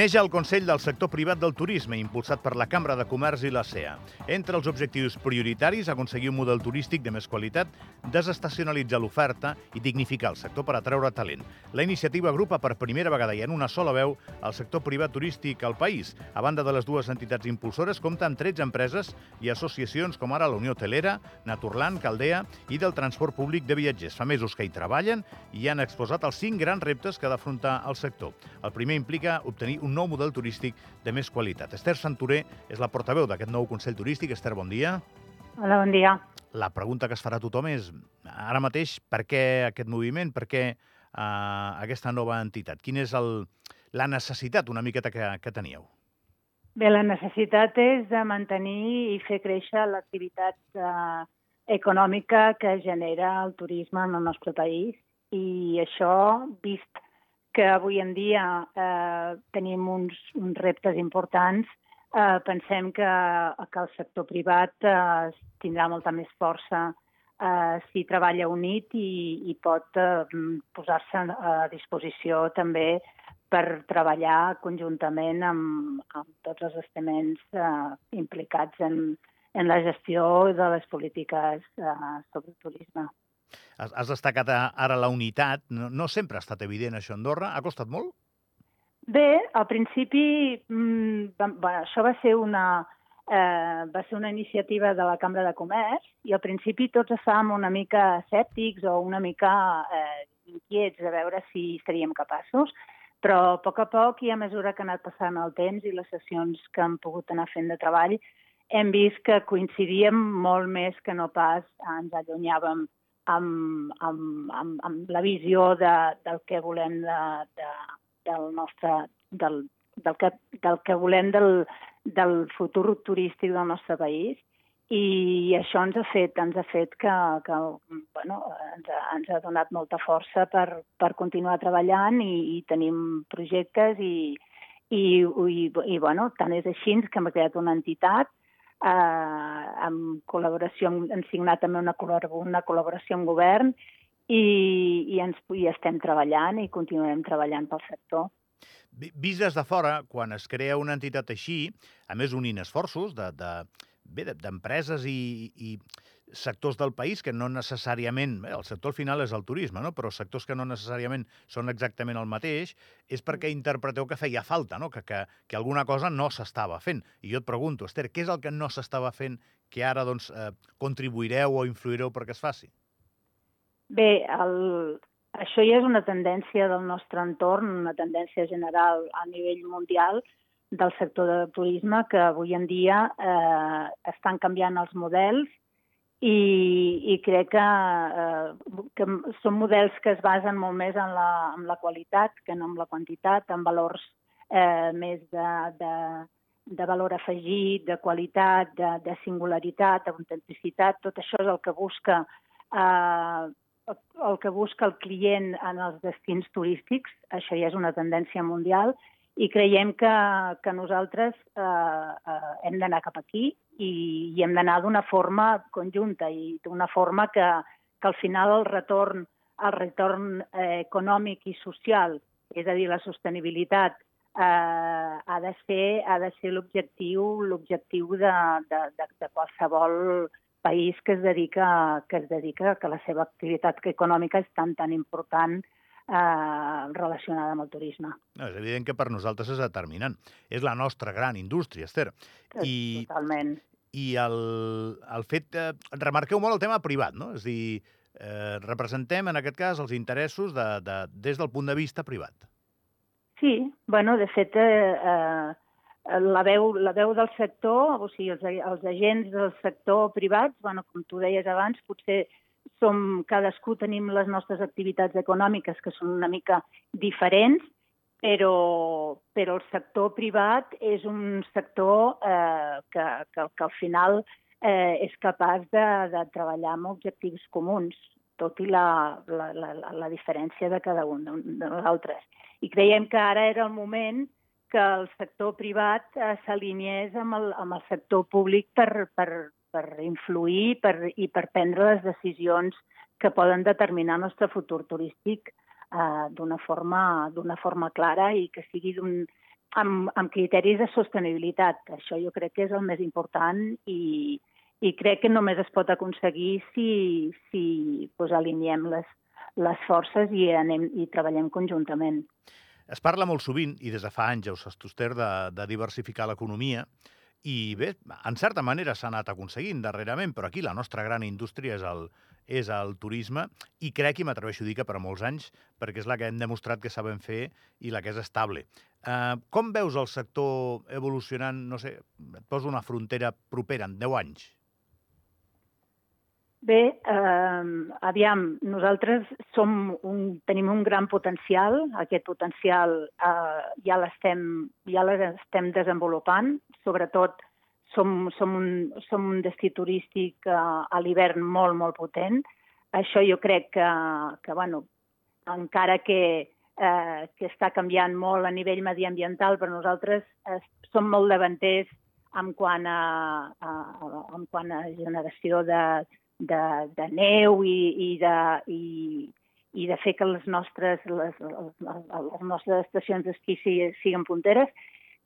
Neix el Consell del Sector Privat del Turisme, impulsat per la Cambra de Comerç i la CEA. Entre els objectius prioritaris, aconseguir un model turístic de més qualitat, desestacionalitzar l'oferta i dignificar el sector per atreure talent. La iniciativa agrupa per primera vegada i en una sola veu el sector privat turístic al país. A banda de les dues entitats impulsores, compta amb 13 empreses i associacions com ara la Unió Hotelera, Naturland, Caldea i del transport públic de viatgers. Fa mesos que hi treballen i han exposat els cinc grans reptes que ha d'afrontar el sector. El primer implica obtenir un nou model turístic de més qualitat. Esther Santuré és la portaveu d'aquest nou Consell Turístic. Esther, bon dia. Hola, bon dia. La pregunta que es farà a tothom és, ara mateix, per què aquest moviment, per què uh, aquesta nova entitat? Quina és el, la necessitat una miqueta que, que teníeu? Bé, la necessitat és de mantenir i fer créixer l'activitat eh, econòmica que genera el turisme en el nostre país i això, vist que avui en dia eh, tenim uns, uns reptes importants, eh, pensem que, que el sector privat eh, tindrà molta més força eh, si treballa unit i, i pot eh, posar-se a disposició també per treballar conjuntament amb, amb tots els estaments eh, implicats en, en la gestió de les polítiques eh, sobre turisme. Has, has destacat ara la unitat. No, no sempre ha estat evident això a Andorra. Ha costat molt? Bé, al principi mmm, bueno, això va ser una, eh, va ser una iniciativa de la Cambra de Comerç i al principi tots estàvem una mica escèptics o una mica eh, inquiets de veure si seríem capaços, però a poc a poc i a mesura que ha anat passant el temps i les sessions que hem pogut anar fent de treball, hem vist que coincidíem molt més que no pas ens allunyàvem amb, amb, amb, amb la visió de, del que volem de, de, del nostre, del, del, que, del que volem del, del futur turístic del nostre país. I això ens ha fet, ens ha fet que, que bueno, ens, ha, ens ha donat molta força per, per continuar treballant i, i tenim projectes i, i, i, i bueno, tant és així que hem creat una entitat eh, amb col·laboració, hem signat també una, una col·laboració amb govern i, i, ens, i estem treballant i continuem treballant pel sector. Vist des de fora, quan es crea una entitat així, a més unint esforços de, de, d'empreses i, i sectors del país que no necessàriament... Bé, el sector al final és el turisme, no? però sectors que no necessàriament són exactament el mateix, és perquè mm. interpreteu que feia falta, no? que, que, que alguna cosa no s'estava fent. I jo et pregunto, Esther, què és el que no s'estava fent que ara doncs, eh, contribuireu o influireu perquè es faci? Bé, el... això ja és una tendència del nostre entorn, una tendència general a nivell mundial, del sector de turisme que avui en dia eh, estan canviant els models i, i crec que, eh, que són models que es basen molt més en la, en la qualitat que no en la quantitat, en valors eh, més de, de, de valor afegit, de qualitat, de, de singularitat, d'autenticitat, tot això és el que busca eh, el que busca el client en els destins turístics, això ja és una tendència mundial, i creiem que, que nosaltres eh, eh, hem d'anar cap aquí i, i hem d'anar d'una forma conjunta i d'una forma que, que al final el retorn, el retorn eh, econòmic i social, és a dir, la sostenibilitat, eh, ha de ser, ha de ser l'objectiu l'objectiu de, de, de, de qualsevol país que es dedica que es dedica que la seva activitat econòmica és tan tan important eh, relacionada amb el turisme. No, és evident que per nosaltres és determinant. És la nostra gran indústria, Esther. I, Totalment. I el, el fet... Eh, remarqueu molt el tema privat, no? És a dir, eh, representem, en aquest cas, els interessos de, de, des del punt de vista privat. Sí, bueno, de fet, eh, eh, la, veu, la veu del sector, o sigui, els, els agents del sector privats, bueno, com tu deies abans, potser som, cadascú tenim les nostres activitats econòmiques que són una mica diferents, però, però el sector privat és un sector eh, que, que, que al final eh, és capaç de, de treballar amb objectius comuns, tot i la, la, la, la diferència de cada un de nosaltres. I creiem que ara era el moment que el sector privat eh, s'alineés amb, el, amb el sector públic per, per, per influir per, i per prendre les decisions que poden determinar el nostre futur turístic eh, d'una forma, forma clara i que sigui amb, amb criteris de sostenibilitat. Això jo crec que és el més important i, i crec que només es pot aconseguir si, si pues, aliniem les, les forces i, anem, i treballem conjuntament. Es parla molt sovint, i des de fa anys ja us soster, de, de diversificar l'economia, i bé, en certa manera s'ha anat aconseguint darrerament, però aquí la nostra gran indústria és el, és el turisme i crec i m'atreveixo a dir que per molts anys, perquè és la que hem demostrat que sabem fer i la que és estable. Uh, com veus el sector evolucionant, no sé, et poso una frontera propera en 10 anys? Bé, eh, aviam, nosaltres som un, tenim un gran potencial. Aquest potencial eh, ja l'estem ja l'estem desenvolupant. Sobretot som, som, un, som un destí turístic eh, a l'hivern molt, molt potent. Això jo crec que, que bueno, encara que, eh, que està canviant molt a nivell mediambiental, però nosaltres eh, som molt davanters en quant a, a, en quant a generació de, de, de neu i, i, de, i, i de fer que les nostres, les, les, les nostres estacions d'esquí siguin punteres,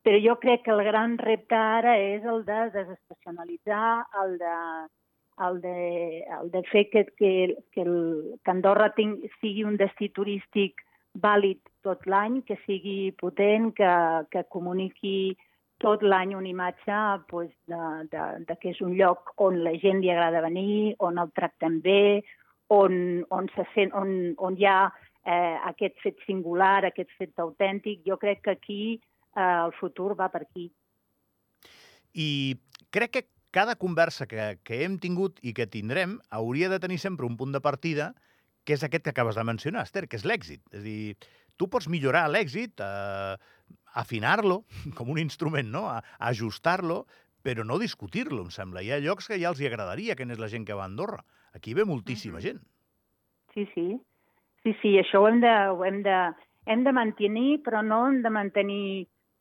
però jo crec que el gran repte ara és el de desestacionalitzar, el de, el de, el de fer que, que, que, el, que Andorra ting, sigui un destí turístic vàlid tot l'any, que sigui potent, que, que comuniqui tot l'any una imatge pues, de, de, de que és un lloc on la gent li agrada venir, on el tractem bé, on, on, se sent, on, on hi ha eh, aquest fet singular, aquest fet autèntic. Jo crec que aquí eh, el futur va per aquí. I crec que cada conversa que, que hem tingut i que tindrem hauria de tenir sempre un punt de partida que és aquest que acabes de mencionar, Esther, que és l'èxit. És a dir, tu pots millorar l'èxit, eh, afinar-lo com un instrument, no? A, ajustar-lo, però no discutir-lo, em sembla. Hi ha llocs que ja els hi agradaria que n'és la gent que va a Andorra. Aquí ve moltíssima gent. Sí, sí. Sí, sí, això ho hem de, ho hem de, hem de mantenir, però no hem de mantenir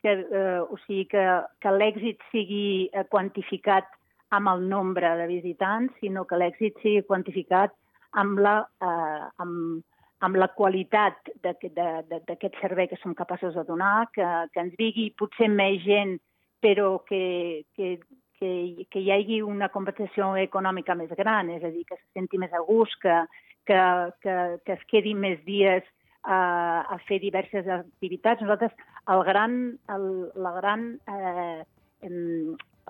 que, eh, o sigui, que, que l'èxit sigui eh, quantificat amb el nombre de visitants, sinó que l'èxit sigui quantificat amb la, eh, amb, amb la qualitat d'aquest servei que som capaços de donar, que, que ens digui potser més gent, però que, que, que, que hi hagi una competició econòmica més gran, és a dir, que se senti més a gust, que, que, que, que es quedi més dies a, a fer diverses activitats. Nosaltres, el gran, el, la gran, eh, el,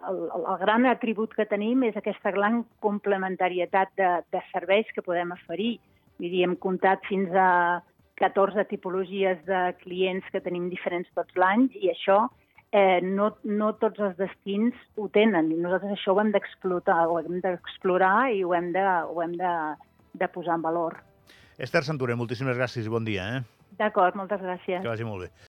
el gran atribut que tenim és aquesta gran complementarietat de, de serveis que podem oferir Vull dir, hem comptat fins a 14 tipologies de clients que tenim diferents tots l'any i això eh, no, no tots els destins ho tenen. I nosaltres això ho hem d'explotar, ho hem d'explorar i ho hem de, ho hem de, de posar en valor. Esther Santorer, moltíssimes gràcies i bon dia. Eh? D'acord, moltes gràcies. Que vagi molt bé.